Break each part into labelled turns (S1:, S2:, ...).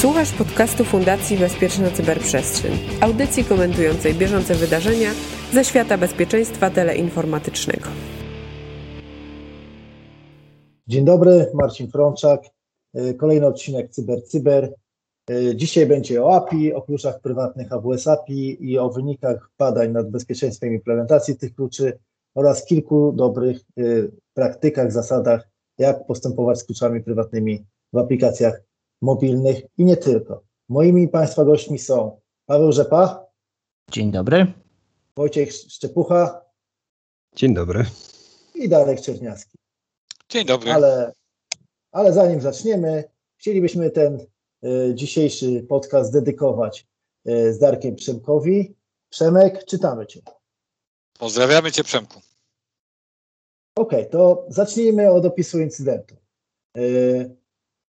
S1: Słuchasz podcastu Fundacji Bezpieczna Cyberprzestrzeń, audycji komentującej bieżące wydarzenia ze świata bezpieczeństwa teleinformatycznego.
S2: Dzień dobry, Marcin Frączak. E, kolejny odcinek CyberCyber. Cyber. E, dzisiaj będzie o API, o kluczach prywatnych AWS API i o wynikach badań nad bezpieczeństwem implementacji tych kluczy oraz kilku dobrych e, praktykach, zasadach, jak postępować z kluczami prywatnymi w aplikacjach mobilnych i nie tylko. Moimi Państwa gośćmi są Paweł Rzepa.
S3: Dzień dobry.
S2: Wojciech Szczepucha.
S4: Dzień dobry.
S2: I Darek Czerniawski.
S5: Dzień dobry.
S2: Ale, ale zanim zaczniemy, chcielibyśmy ten y, dzisiejszy podcast dedykować y, z Darkiem Przemkowi. Przemek, czytamy Cię.
S5: Pozdrawiamy Cię, Przemku.
S2: OK, to zacznijmy od opisu incydentu. Y,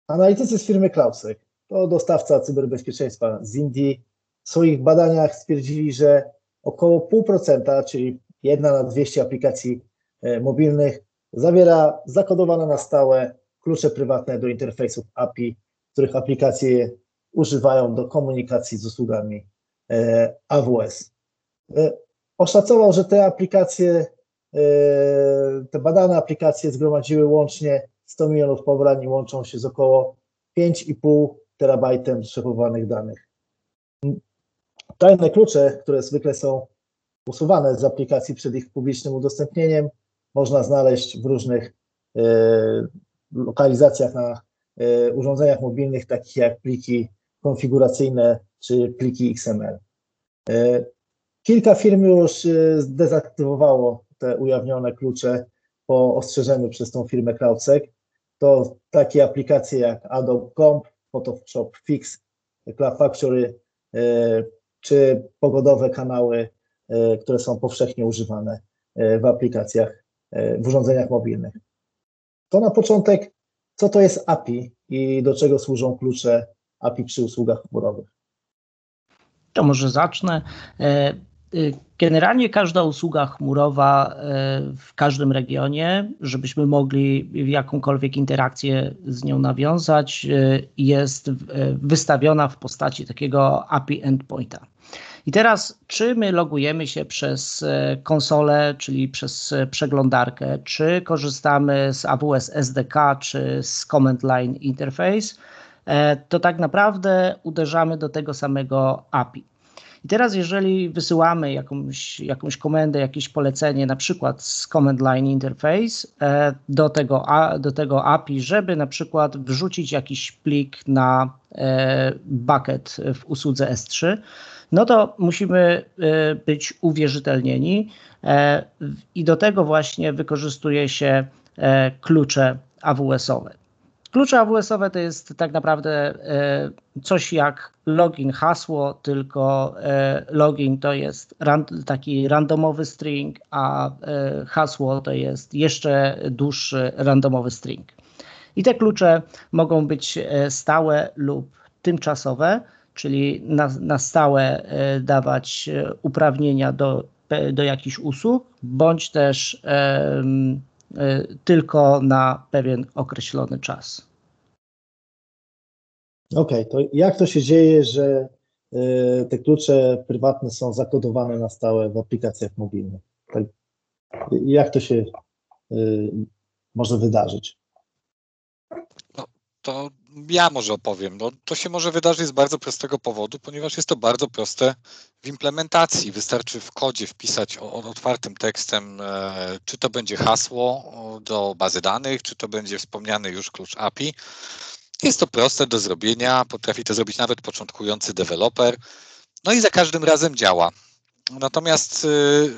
S2: Analitycy z firmy Klausek, to dostawca cyberbezpieczeństwa z Indii, w swoich badaniach stwierdzili, że około 0,5%, czyli jedna na 200 aplikacji e, mobilnych, zawiera zakodowane na stałe klucze prywatne do interfejsów API, których aplikacje używają do komunikacji z usługami e, AWS. E, oszacował, że te aplikacje, te badane aplikacje zgromadziły łącznie 100 milionów pobrań łączą się z około 5,5 terabajtem przechowywanych danych. Tajne klucze, które zwykle są usuwane z aplikacji przed ich publicznym udostępnieniem, można znaleźć w różnych e, lokalizacjach na e, urządzeniach mobilnych, takich jak pliki konfiguracyjne czy pliki XML. E, kilka firm już zdezaktywowało te ujawnione klucze po ostrzeżeniu przez tą firmę CloudSec to takie aplikacje jak Adobe Comp, Photoshop Fix, Cloud Factory e, czy pogodowe kanały, e, które są powszechnie używane e, w aplikacjach, w urządzeniach mobilnych. To na początek, co to jest API i do czego służą klucze API przy usługach chmurowych?
S3: To może zacznę. Y, generalnie każda usługa chmurowa y, w każdym regionie, żebyśmy mogli jakąkolwiek interakcję z nią nawiązać, y, jest wystawiona w postaci takiego API endpointa. I teraz, czy my logujemy się przez konsolę, czyli przez przeglądarkę, czy korzystamy z AWS SDK, czy z Command Line Interface, to tak naprawdę uderzamy do tego samego API. I teraz, jeżeli wysyłamy jakąś, jakąś komendę, jakieś polecenie, na przykład z Command Line Interface e, do tego, do tego API, żeby na przykład wrzucić jakiś plik na e, bucket w usłudze S3, no to musimy e, być uwierzytelnieni i do tego właśnie wykorzystuje się klucze AWS-owe. Klucze AWS-owe to jest tak naprawdę e, coś jak login, hasło, tylko e, login to jest taki randomowy string, a e, hasło to jest jeszcze dłuższy randomowy string. I te klucze mogą być stałe lub tymczasowe, czyli na, na stałe dawać uprawnienia do, do jakichś usług, bądź też tylko na pewien określony czas.
S2: Okej, okay, to jak to się dzieje, że y, te klucze prywatne są zakodowane na stałe w aplikacjach mobilnych? Tak, jak to się y, może wydarzyć?
S5: No, to ja może opowiem. No, to się może wydarzyć z bardzo prostego powodu, ponieważ jest to bardzo proste w implementacji. Wystarczy w kodzie wpisać otwartym tekstem, e, czy to będzie hasło do bazy danych, czy to będzie wspomniany już klucz API. Jest to proste do zrobienia, potrafi to zrobić nawet początkujący deweloper. No i za każdym razem działa. Natomiast y,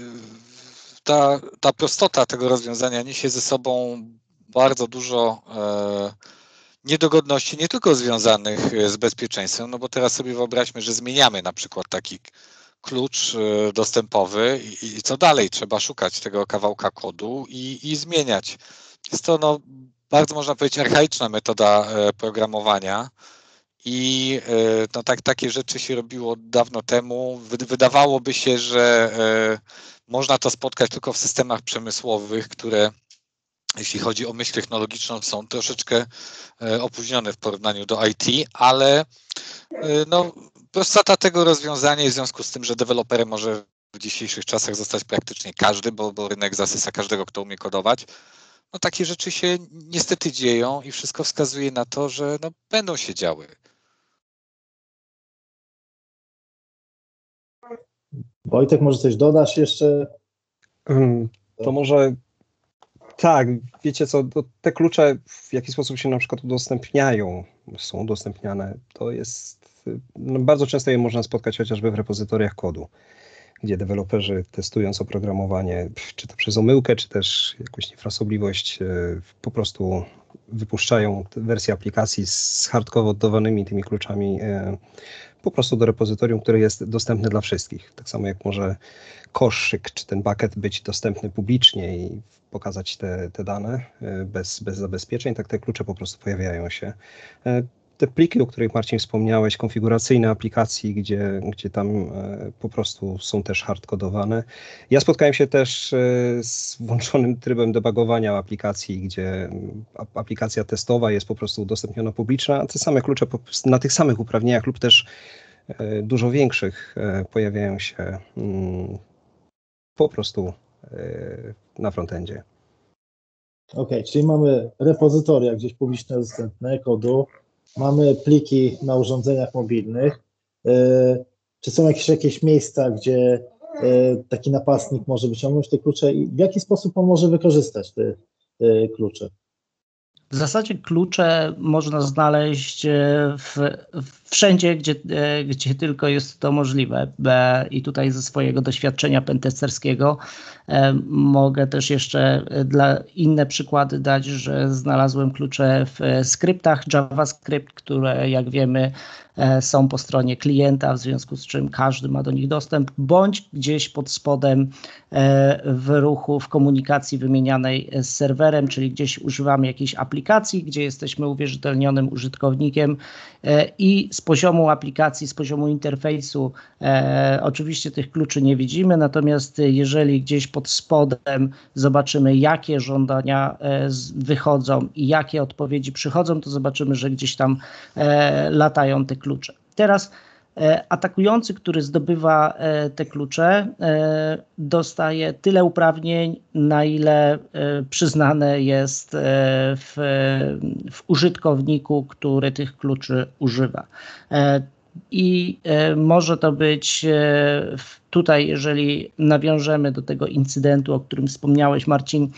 S5: ta, ta prostota tego rozwiązania niesie ze sobą bardzo dużo e, niedogodności nie tylko związanych e, z bezpieczeństwem, no bo teraz sobie wyobraźmy, że zmieniamy na przykład taki klucz e, dostępowy i, i co dalej? Trzeba szukać tego kawałka kodu i, i zmieniać. Jest to no, bardzo, można powiedzieć, archaiczna metoda e, programowania. I no, tak, takie rzeczy się robiło dawno temu. Wydawałoby się, że można to spotkać tylko w systemach przemysłowych, które jeśli chodzi o myśl technologiczną, są troszeczkę e, opóźnione w porównaniu do IT, ale No, prostata tego rozwiązania w związku z tym, że deweloperem może w dzisiejszych czasach zostać praktycznie każdy, bo, bo rynek zasysa każdego, kto umie kodować. No takie rzeczy się niestety dzieją i wszystko wskazuje na to, że no, będą się działy.
S2: Wojtek, może coś dodasz jeszcze?
S4: To może tak, wiecie co, te klucze w jaki sposób się na przykład udostępniają, są udostępniane, to jest, no bardzo często je można spotkać chociażby w repozytoriach kodu, gdzie deweloperzy testując oprogramowanie, czy to przez omyłkę, czy też jakąś niefrasobliwość, e, po prostu wypuszczają wersję aplikacji z hardkowo oddawanymi tymi kluczami e, prostu do repozytorium, które jest dostępne dla wszystkich. Tak samo jak może koszyk czy ten bucket być dostępny publicznie i pokazać te, te dane e, bez, bez zabezpieczeń, tak te klucze po prostu pojawiają się. E, te pliki, o których Marcin wspomniałeś, konfiguracyjne aplikacji, gdzie, gdzie tam e, po prostu są też hardkodowane. Ja spotkałem się też z włączonym trybem debugowania aplikacji, gdzie aplikacja testowa jest po prostu udostępniona publiczna, a te same klucze na tych samych uprawnieniach lub też dużo większych pojawiają się mm, po prostu na frontendzie.
S2: Ok, czyli mamy repozytoria gdzieś publiczne dostępne kodu, mamy pliki na urządzeniach mobilnych. E, czy są jakieś, jakieś miejsca, gdzie e, taki napastnik może wyciągnąć te klucze i w jaki sposób on może wykorzystać te, te klucze?
S3: W zasadzie klucze można znaleźć e, w, wszędzie, gdzie, e, gdzie tylko jest to możliwe. I tutaj ze swojego doświadczenia pentesterskiego e, mogę też jeszcze dla inne przykłady dać, że znalazłem klucze w skryptach JavaScript, które jak wiemy są po stronie klienta, w związku z czym każdy ma do nich dostęp, bądź gdzieś pod spodem e, w ruchu, w komunikacji wymienianej z serwerem, czyli gdzieś używamy jakiejś aplikacji, gdzie jesteśmy uwierzytelnionym użytkownikiem e, i z poziomu aplikacji, z poziomu interfejsu oczywiście tych kluczy nie widzimy, natomiast jeżeli gdzieś pod spodem zobaczymy, jakie żądania wychodzą i jakie odpowiedzi przychodzą, to zobaczymy, że gdzieś tam latają te klucze. Teraz e, atakujący, który zdobywa e, te klucze, e, dostaje tyle uprawnień, na ile przyznane jest w, w użytkowniku, który tych kluczy używa. I może to być tutaj, jeżeli nawiążemy do tego incydentu, o którym wspomniałeś, Marcin,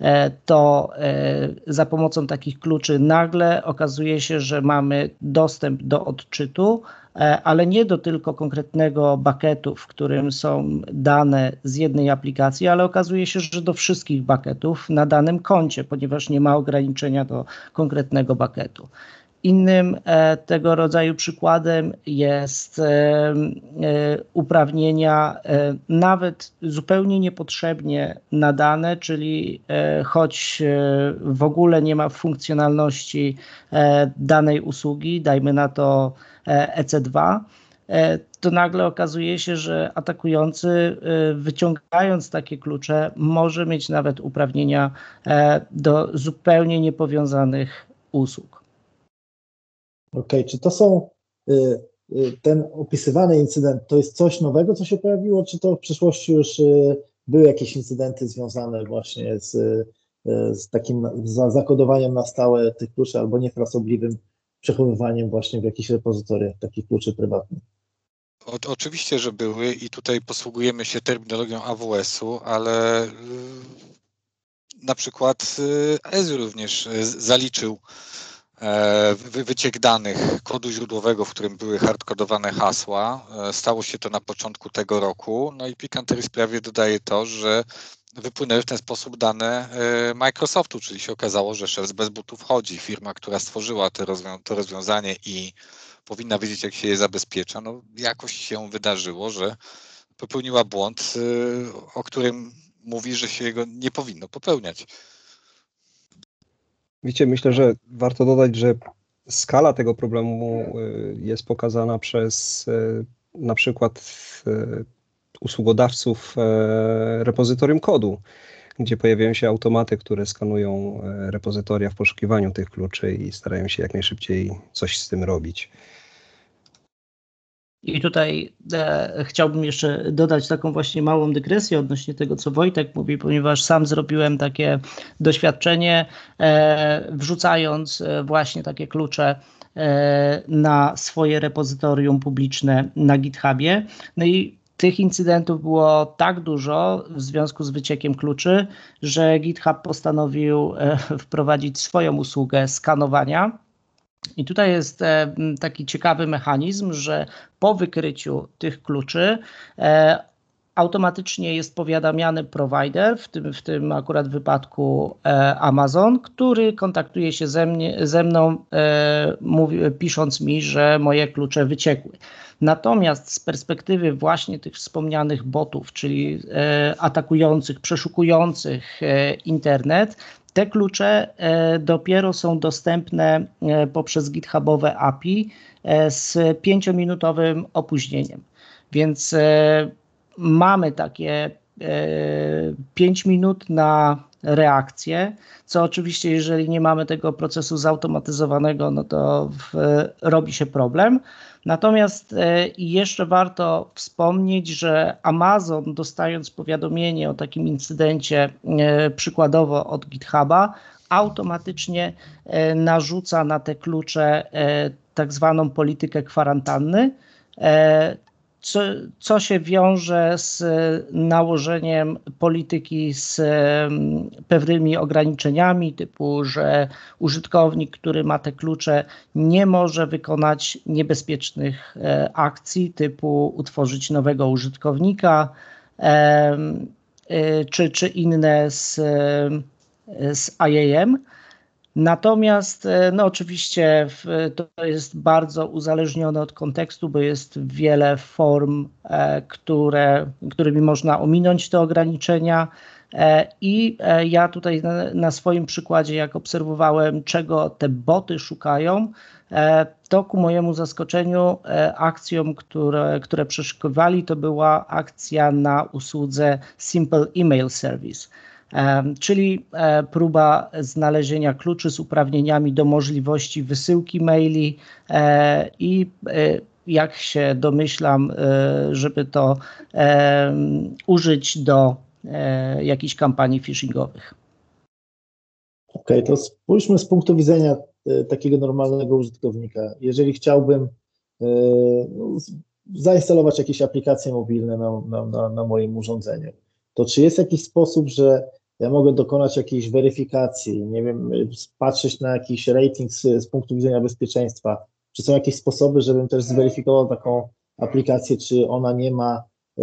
S3: E, to e, za pomocą takich kluczy nagle okazuje się, że mamy dostęp do odczytu, e, ale nie do tylko konkretnego bucketu, w którym są dane z jednej aplikacji, ale okazuje się, że do wszystkich bucketów na danym koncie, ponieważ nie ma ograniczenia do konkretnego bucketu. Innym e, tego rodzaju przykładem jest e, e, uprawnienia nawet zupełnie niepotrzebnie nadane, czyli choć w ogóle nie ma funkcjonalności danej usługi, dajmy na to EC2, to nagle okazuje się, że atakujący, wyciągając takie klucze, może mieć nawet uprawnienia do zupełnie niepowiązanych usług.
S2: Okej, okay. czy to są y, y, ten opisywany incydent, to jest coś nowego, co się pojawiło, czy to w przeszłości już y, były jakieś incydenty związane właśnie z, z takim zakodowaniem na stałe tych kluczy albo niefrasobliwym przechowywaniem właśnie w jakichś repozytoriach takich kluczy prywatnych?
S5: O, oczywiście, że były i tutaj posługujemy się terminologią AWS-u, ale na przykład Azure również zaliczył wyciek danych kodu źródłowego, w którym były hardkodowane hasła. E, stało się to na początku tego roku. No i Picantery sprawie dodaje to, że wypłynęły w ten sposób dane e, Microsoftu, czyli się okazało, że Shells bez butów chodzi. Firma, która stworzyła to, to rozwiązanie i powinna wiedzieć, jak się je zabezpiecza, no jakoś się wydarzyło, że popełniła błąd, o którym mówi, że się jego nie powinno popełniać.
S4: Wiecie, myślę, że warto dodać, że skala tego problemu y, jest pokazana przez y, na przykład y, usługodawców repozytorium kodu, gdzie pojawiają się automaty, które skanują repozytoria w poszukiwaniu tych kluczy i starają się jak najszybciej coś z tym robić.
S3: I tutaj e, chciałbym jeszcze dodać taką właśnie małą dygresję odnośnie tego, co Wojtek mówi, ponieważ sam zrobiłem takie doświadczenie, e, wrzucając e, właśnie takie klucze e, na swoje repozytorium publiczne na GitHubie. No i tych incydentów było tak dużo w związku z wyciekiem kluczy, że GitHub postanowił e, wprowadzić swoją usługę skanowania i tutaj jest e, taki ciekawy mechanizm, że po wykryciu tych kluczy e, automatycznie jest powiadamiany provider, w tym, w tym akurat wypadku e, Amazon, który kontaktuje się ze, mnie, ze mną, mówi, pisząc mi, że moje klucze wyciekły. Natomiast z perspektywy właśnie tych wspomnianych botów, czyli atakujących, przeszukujących internet, te klucze e, dopiero są dostępne e, poprzez GitHubowe API e, z pięciominutowym opóźnieniem. Więc mamy takie 5 minut na reakcję, co oczywiście, jeżeli nie mamy tego procesu zautomatyzowanego, no to robi się problem. Natomiast e, jeszcze warto wspomnieć, że Amazon, dostając powiadomienie o takim incydencie, e, przykładowo od GitHuba, automatycznie e, narzuca na te klucze tak zwaną politykę kwarantanny co, co się wiąże z nałożeniem polityki z pewnymi ograniczeniami, typu, że użytkownik, który ma te klucze, nie może wykonać niebezpiecznych e, akcji, typu utworzyć nowego użytkownika, e, czy, czy inne z, z IAM. Natomiast, e, no oczywiście, to jest bardzo uzależnione od kontekstu, bo jest wiele form, e, które, którymi można ominąć te ograniczenia. E, I ja tutaj na, swoim przykładzie, jak obserwowałem, czego te boty szukają, to ku mojemu zaskoczeniu akcją, które, które przeszukowali, to była akcja na usłudze Simple Email Service czyli e, próba znalezienia kluczy z uprawnieniami do możliwości wysyłki maili e, i e, jak się domyślam, żeby to użyć do jakichś kampanii phishingowych.
S2: Okej, okay, to spójrzmy z punktu widzenia takiego normalnego użytkownika. Jeżeli chciałbym no, zainstalować jakieś aplikacje mobilne na, na, na, na moim urządzeniu, to czy jest jakiś sposób, że ja mogę dokonać jakiejś weryfikacji, nie wiem, patrzeć na jakiś rating z, z punktu widzenia bezpieczeństwa. Czy są jakieś sposoby, żebym też zweryfikował taką aplikację, czy ona nie ma y,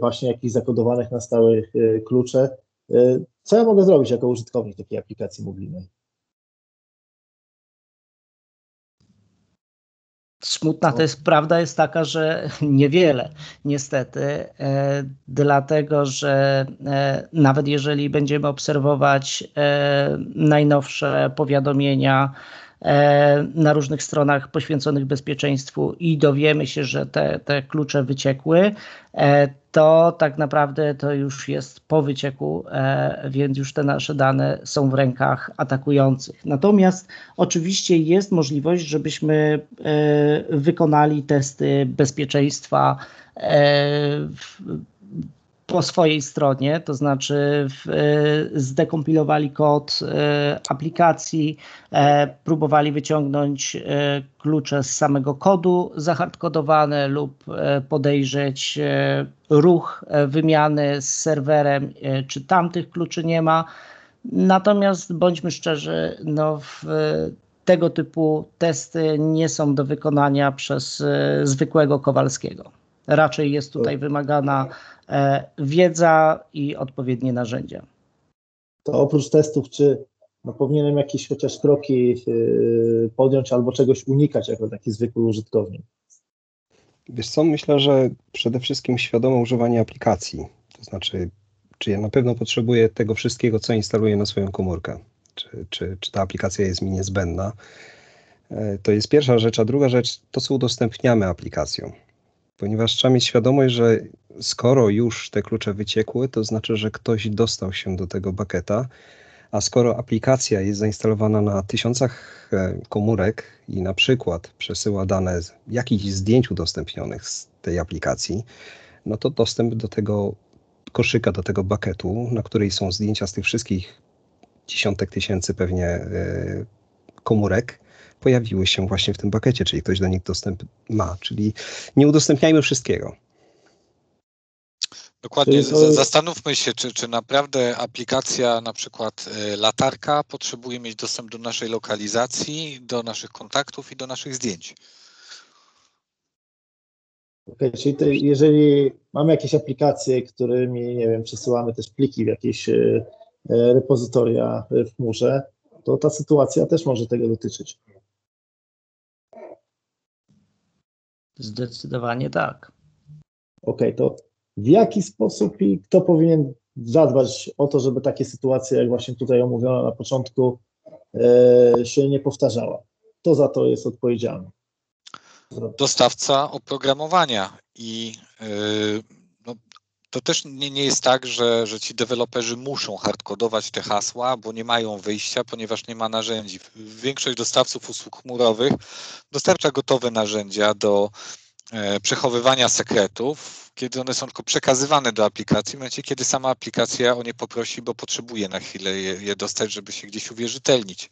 S2: właśnie jakichś zakodowanych na stałych y, klucze? Y, co ja mogę zrobić jako użytkownik takiej aplikacji mobilnej?
S3: Smutna to jest prawda, jest taka, że niewiele, niestety, e, dlatego że e, nawet jeżeli będziemy obserwować e, najnowsze powiadomienia E, na różnych stronach poświęconych bezpieczeństwu i dowiemy się, że te, te klucze wyciekły, e, to tak naprawdę to już jest po wycieku, e, więc już te nasze dane są w rękach atakujących. Natomiast oczywiście jest możliwość, żebyśmy wykonali testy bezpieczeństwa po swojej stronie, to znaczy w, e, zdekompilowali kod e, aplikacji, e, próbowali wyciągnąć klucze z samego kodu zahardkodowane lub podejrzeć ruch wymiany z serwerem, czy tamtych kluczy nie ma. Natomiast bądźmy szczerzy, no w, tego typu testy nie są do wykonania przez zwykłego Kowalskiego. Raczej jest tutaj wymagana E, wiedza i odpowiednie narzędzia.
S2: To oprócz testów, czy no, powinienem jakieś chociaż kroki e, podjąć albo czegoś unikać jako taki zwykły użytkownik?
S4: Wiesz co, myślę, że przede wszystkim świadome używanie aplikacji. To znaczy, czy ja na pewno potrzebuję tego wszystkiego, co instaluję na swoją komórkę? Czy, czy, czy ta aplikacja jest mi niezbędna? E, to jest pierwsza rzecz, a druga rzecz, to co udostępniamy aplikacją ponieważ trzeba mieć świadomość, że skoro już te klucze wyciekły, to znaczy, że ktoś dostał się do tego baketa, A skoro aplikacja jest zainstalowana na tysiącach e, komórek i na przykład przesyła dane z jakichś zdjęć udostępnionych z tej aplikacji, no to dostęp do tego koszyka, do tego bakietu, na której są zdjęcia z tych wszystkich dziesiątek tysięcy pewnie e, komórek, pojawiły się właśnie w tym pakiecie, czyli ktoś do nich dostęp ma. Czyli nie udostępniajmy wszystkiego.
S5: Dokładnie. Zastanówmy się, czy, czy naprawdę aplikacja, na przykład y, latarka, potrzebuje mieć dostęp do naszej lokalizacji, do naszych kontaktów i do naszych zdjęć.
S2: Okay, czyli to, jeżeli mamy jakieś aplikacje, którymi, nie wiem, przesyłamy też pliki w jakieś y, y, repozytoria w chmurze, to ta sytuacja też może tego dotyczyć.
S3: Zdecydowanie tak.
S2: Okej, okay, to w jaki sposób i kto powinien zadbać o to, żeby takie sytuacje, jak właśnie tutaj omówiono na początku, e, się nie powtarzała? Kto za to jest odpowiedzialny?
S5: Dostawca oprogramowania i yy, no, to też nie, nie jest tak, że, że ci deweloperzy muszą hardkodować te hasła, bo nie mają wyjścia, ponieważ nie ma narzędzi. Większość dostawców usług chmurowych dostarcza gotowe narzędzia do e, przechowywania sekretów, kiedy one są tylko przekazywane do aplikacji, w momencie, kiedy sama aplikacja o nie poprosi, bo potrzebuje na chwilę je, je dostać, żeby się gdzieś uwierzytelnić.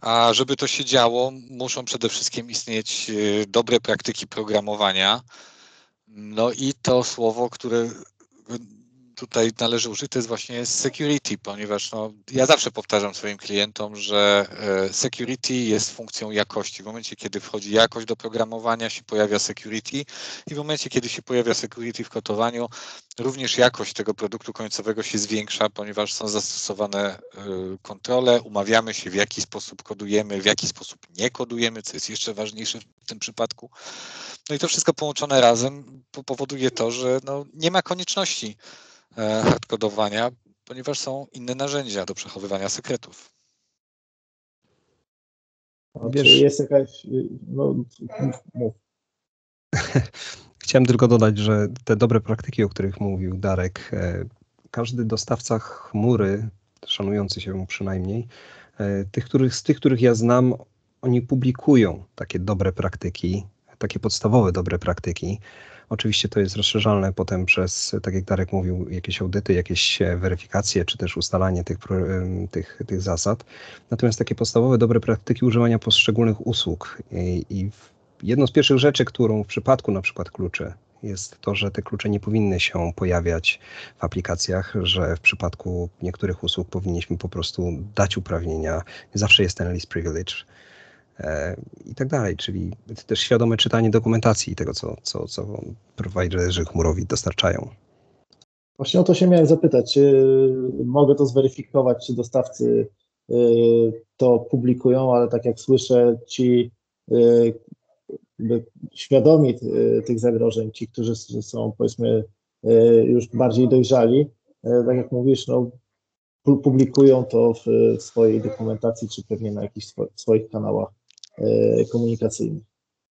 S5: A żeby to się działo, muszą przede wszystkim istnieć e, dobre praktyki programowania. No i to słowo, które tutaj należy użyć, to jest właśnie security, ponieważ no, ja zawsze powtarzam swoim klientom, że e, security jest funkcją jakości. W momencie, kiedy wchodzi jakość do programowania, się pojawia security i w momencie, kiedy się pojawia security w kodowaniu, również jakość tego produktu końcowego się zwiększa, ponieważ są zastosowane e, kontrole, umawiamy się, w jaki sposób kodujemy, w jaki sposób nie kodujemy, co jest jeszcze ważniejsze w tym przypadku. No i to wszystko połączone razem powoduje to, że no, nie ma konieczności E, hardkodowania, ponieważ są inne narzędzia do przechowywania sekretów.
S2: Wiesz, jest jakaś. No, mów.
S4: Chciałem tylko dodać, że te dobre praktyki, o których mówił Darek, e, każdy dostawca chmury, szanujący się przynajmniej, e, tych, których, z tych, których ja znam, oni publikują takie dobre praktyki, takie podstawowe dobre praktyki. Oczywiście to jest rozszerzalne potem przez, tak jak Darek mówił, jakieś audyty, jakieś e, weryfikacje, czy też ustalanie tych, tych, tych zasad. Natomiast takie podstawowe dobre praktyki używania poszczególnych usług i, i jedną z pierwszych rzeczy, którą w przypadku na przykład kluczy jest to, że te klucze nie powinny się pojawiać w aplikacjach, że w przypadku niektórych usług powinniśmy po prostu dać uprawnienia. Zawsze jest ten list privilege i tak dalej, czyli też świadome czytanie dokumentacji tego, co, co, co prowajderzy chmurowi dostarczają.
S2: Właśnie o to się miałem zapytać, czy mogę to zweryfikować, czy dostawcy e, to publikują, ale tak jak słyszę, ci e, świadomi tych zagrożeń, ci, którzy są powiedzmy już bardziej dojrzali, tak jak mówisz, no, publikują to w swojej dokumentacji, czy pewnie na jakichś swoich kanałach E, komunikacyjnych.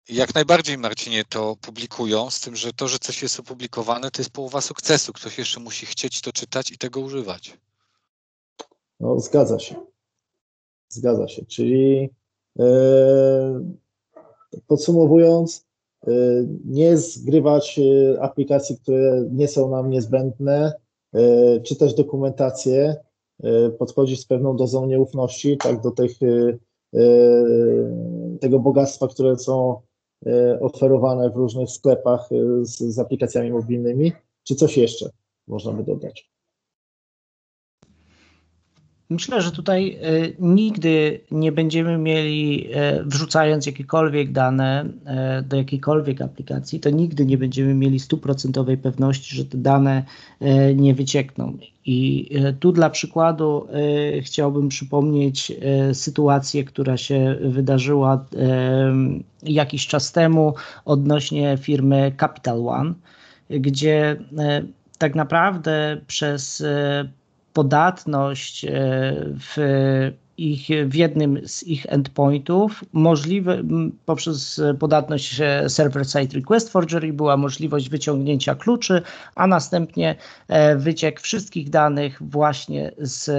S5: Jak najbardziej, Marcinie, to publikują, z tym, że to, że coś jest opublikowane, to jest połowa sukcesu. Ktoś jeszcze musi chcieć to czytać i tego używać.
S2: No, zgadza się. Zgadza się. Czyli e, podsumowując, e, nie zgrywać e, aplikacji, które nie są nam niezbędne, e, czytać dokumentację, e, podchodzić z pewną dozą nieufności, tak, do tych E, tego bogactwa, które są e, oferowane w różnych sklepach e, z, z aplikacjami mobilnymi, czy coś jeszcze można by dodać?
S3: Myślę, że tutaj nigdy nie będziemy mieli, wrzucając jakiekolwiek dane do jakiejkolwiek aplikacji, to nigdy nie będziemy mieli stuprocentowej pewności, że te dane nie wyciekną. I e, tu dla przykładu e, chciałbym przypomnieć e, sytuację, która się wydarzyła jakiś czas temu odnośnie firmy Capital One, gdzie tak naprawdę przez podatność w ich, w jednym z ich endpointów. Możliwe, poprzez podatność server-side request forgery była możliwość wyciągnięcia kluczy, a następnie wyciek wszystkich danych właśnie z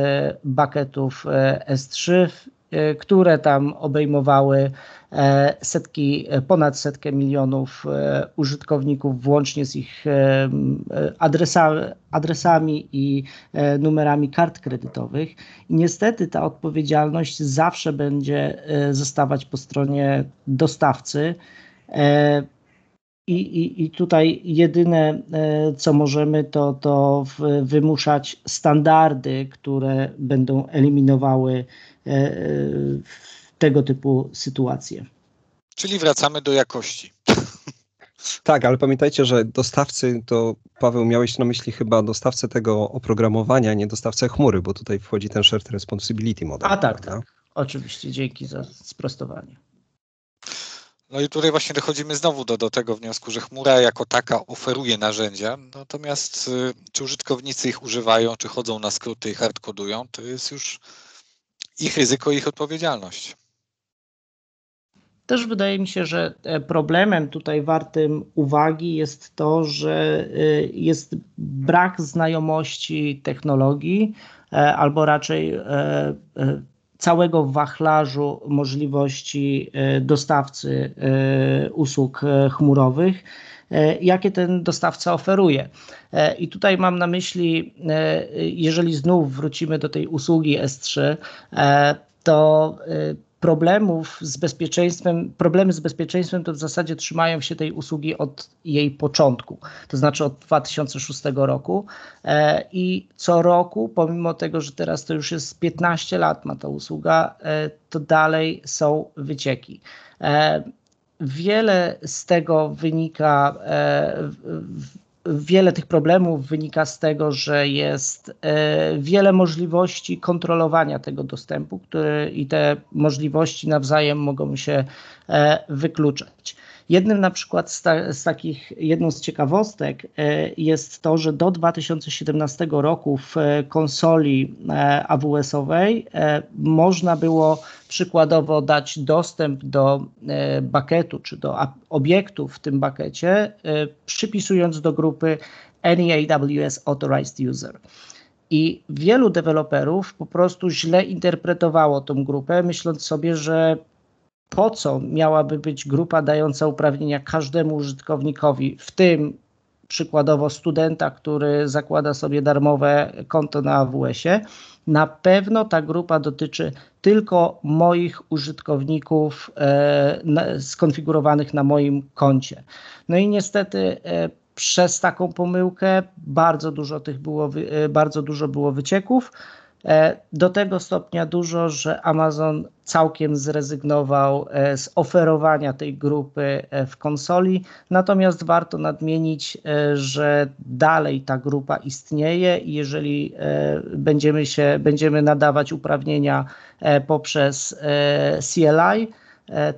S3: bucketów S3 E, które tam obejmowały e, setki, ponad setkę milionów e, użytkowników, włącznie z ich adresami, adresami i numerami kart kredytowych. I niestety ta odpowiedzialność zawsze będzie zostawać po stronie dostawcy. I, i, I tutaj jedyne, co możemy, to, to wymuszać standardy, które będą eliminowały E, e, tego typu sytuacje.
S5: Czyli wracamy do jakości.
S4: Tak, ale pamiętajcie, że dostawcy, to Paweł miałeś na myśli chyba dostawcę tego oprogramowania, nie dostawcę chmury, bo tutaj wchodzi ten shared responsibility model.
S3: A tak, prawda? tak. Oczywiście, dzięki za sprostowanie.
S5: No i tutaj właśnie dochodzimy znowu do, do tego wniosku, że chmura jako taka oferuje narzędzia, natomiast y, czy użytkownicy ich używają, czy chodzą na skróty i hardkodują, to jest już ich ryzyko, ich odpowiedzialność.
S3: Też wydaje mi się, że e, problemem tutaj wartym uwagi jest to, że e, jest brak znajomości technologii, e, albo raczej całego wachlarzu możliwości dostawcy usług chmurowych, jakie ten dostawca oferuje. I tutaj mam na myśli, jeżeli znów wrócimy do tej usługi S3, to problemów z bezpieczeństwem, problemy z bezpieczeństwem to w zasadzie trzymają się tej usługi od jej początku, to znaczy od 2006 roku e, i co roku, pomimo tego, że teraz to już jest 15 lat ma ta usługa, e, to dalej są wycieki. E, wiele z tego wynika wiele tych problemów wynika z tego, że jest e, wiele możliwości kontrolowania tego dostępu, które i te możliwości nawzajem mogą się e, wykluczać. Jednym na przykład z, ta, z, takich, jedną z ciekawostek e, jest to, że do 2017 roku w konsoli AWS-owej można było przykładowo dać dostęp do bakietu czy do obiektów w tym bakecie, przypisując do grupy Any AWS Authorized User. I wielu deweloperów po prostu źle interpretowało tą grupę, myśląc sobie, że po co miałaby być grupa dająca uprawnienia każdemu użytkownikowi, w tym przykładowo studenta, który zakłada sobie darmowe konto na AWS-ie. Na pewno ta grupa dotyczy tylko moich użytkowników e, na, skonfigurowanych na moim koncie. No i niestety e, przez taką pomyłkę bardzo dużo tych było, e, bardzo dużo było wycieków. E, do tego stopnia dużo, że Amazon całkiem zrezygnował e, z oferowania tej grupy e, w konsoli. Natomiast warto nadmienić, że dalej ta grupa istnieje i jeżeli będziemy, się, będziemy nadawać uprawnienia poprzez CLI,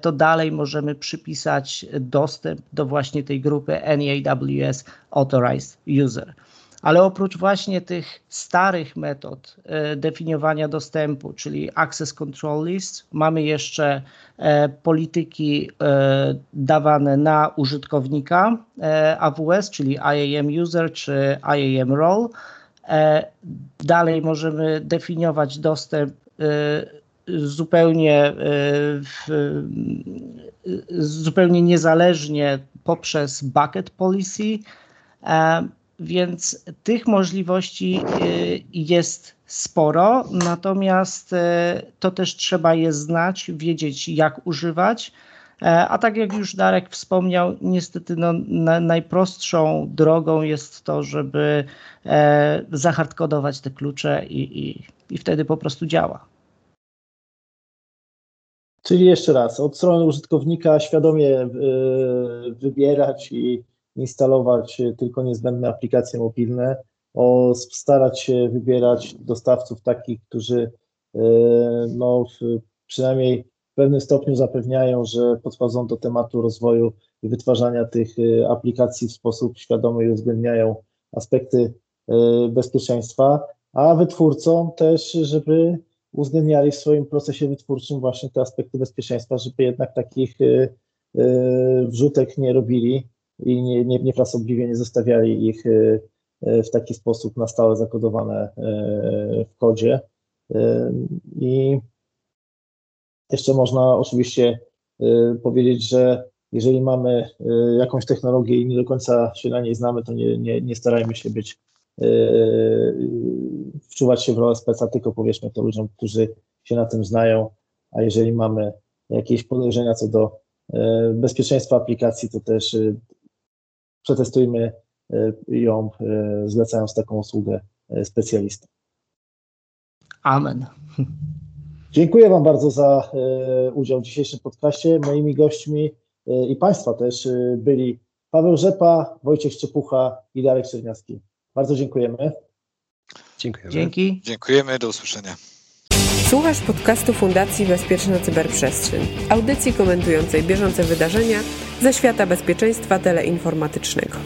S3: to dalej możemy przypisać dostęp do właśnie tej grupy NAWS Authorized User. Ale oprócz właśnie tych starych metod e, definiowania dostępu, czyli Access Control List, mamy jeszcze e, polityki e, dawane na użytkownika AWS, czyli IAM User czy IAM Role. Dalej możemy definiować dostęp zupełnie, zupełnie niezależnie poprzez bucket policy więc tych możliwości y, jest sporo, natomiast y, to też trzeba je znać, wiedzieć jak używać. E, a tak jak już Darek wspomniał, niestety no, na, najprostszą drogą jest to, żeby e, zahardkodować te klucze i, i, i wtedy po prostu działa.
S2: Czyli jeszcze raz, od strony użytkownika świadomie y, wybierać i instalować tylko niezbędne aplikacje mobilne, o starać się wybierać dostawców takich, którzy e, no, przynajmniej w pewnym stopniu zapewniają, że podchodzą do tematu rozwoju i wytwarzania tych e, aplikacji w sposób świadomy i uwzględniają aspekty e, bezpieczeństwa, a wytwórcom też, żeby uwzględniali w swoim procesie wytwórczym właśnie te aspekty bezpieczeństwa, żeby jednak takich wrzutek nie robili i nie, nie, niefrasobliwie nie zostawiali ich w taki sposób na stałe zakodowane w kodzie. I jeszcze można oczywiście powiedzieć, że jeżeli mamy jakąś technologię i nie do końca się na niej znamy, to nie, nie, nie starajmy się być, wczuwać się w rolę speca, tylko powiedzmy to ludziom, którzy się na tym znają, a jeżeli mamy jakieś podejrzenia co do bezpieczeństwa aplikacji, to też przetestujmy ją, zlecając taką usługę specjalistą.
S3: Amen.
S2: Dziękuję Wam bardzo za udział w dzisiejszym podcaście. Moimi gośćmi i Państwa też byli Paweł Rzepa, Wojciech Szczepucha i Darek Czerniawski. Bardzo dziękujemy.
S4: Dziękujemy.
S3: Dzięki.
S5: Dziękujemy, do usłyszenia.
S1: Słuchasz podcastu Fundacji Bezpieczna Cyberprzestrzeń, audycji komentującej bieżące wydarzenia ze świata bezpieczeństwa teleinformatycznego.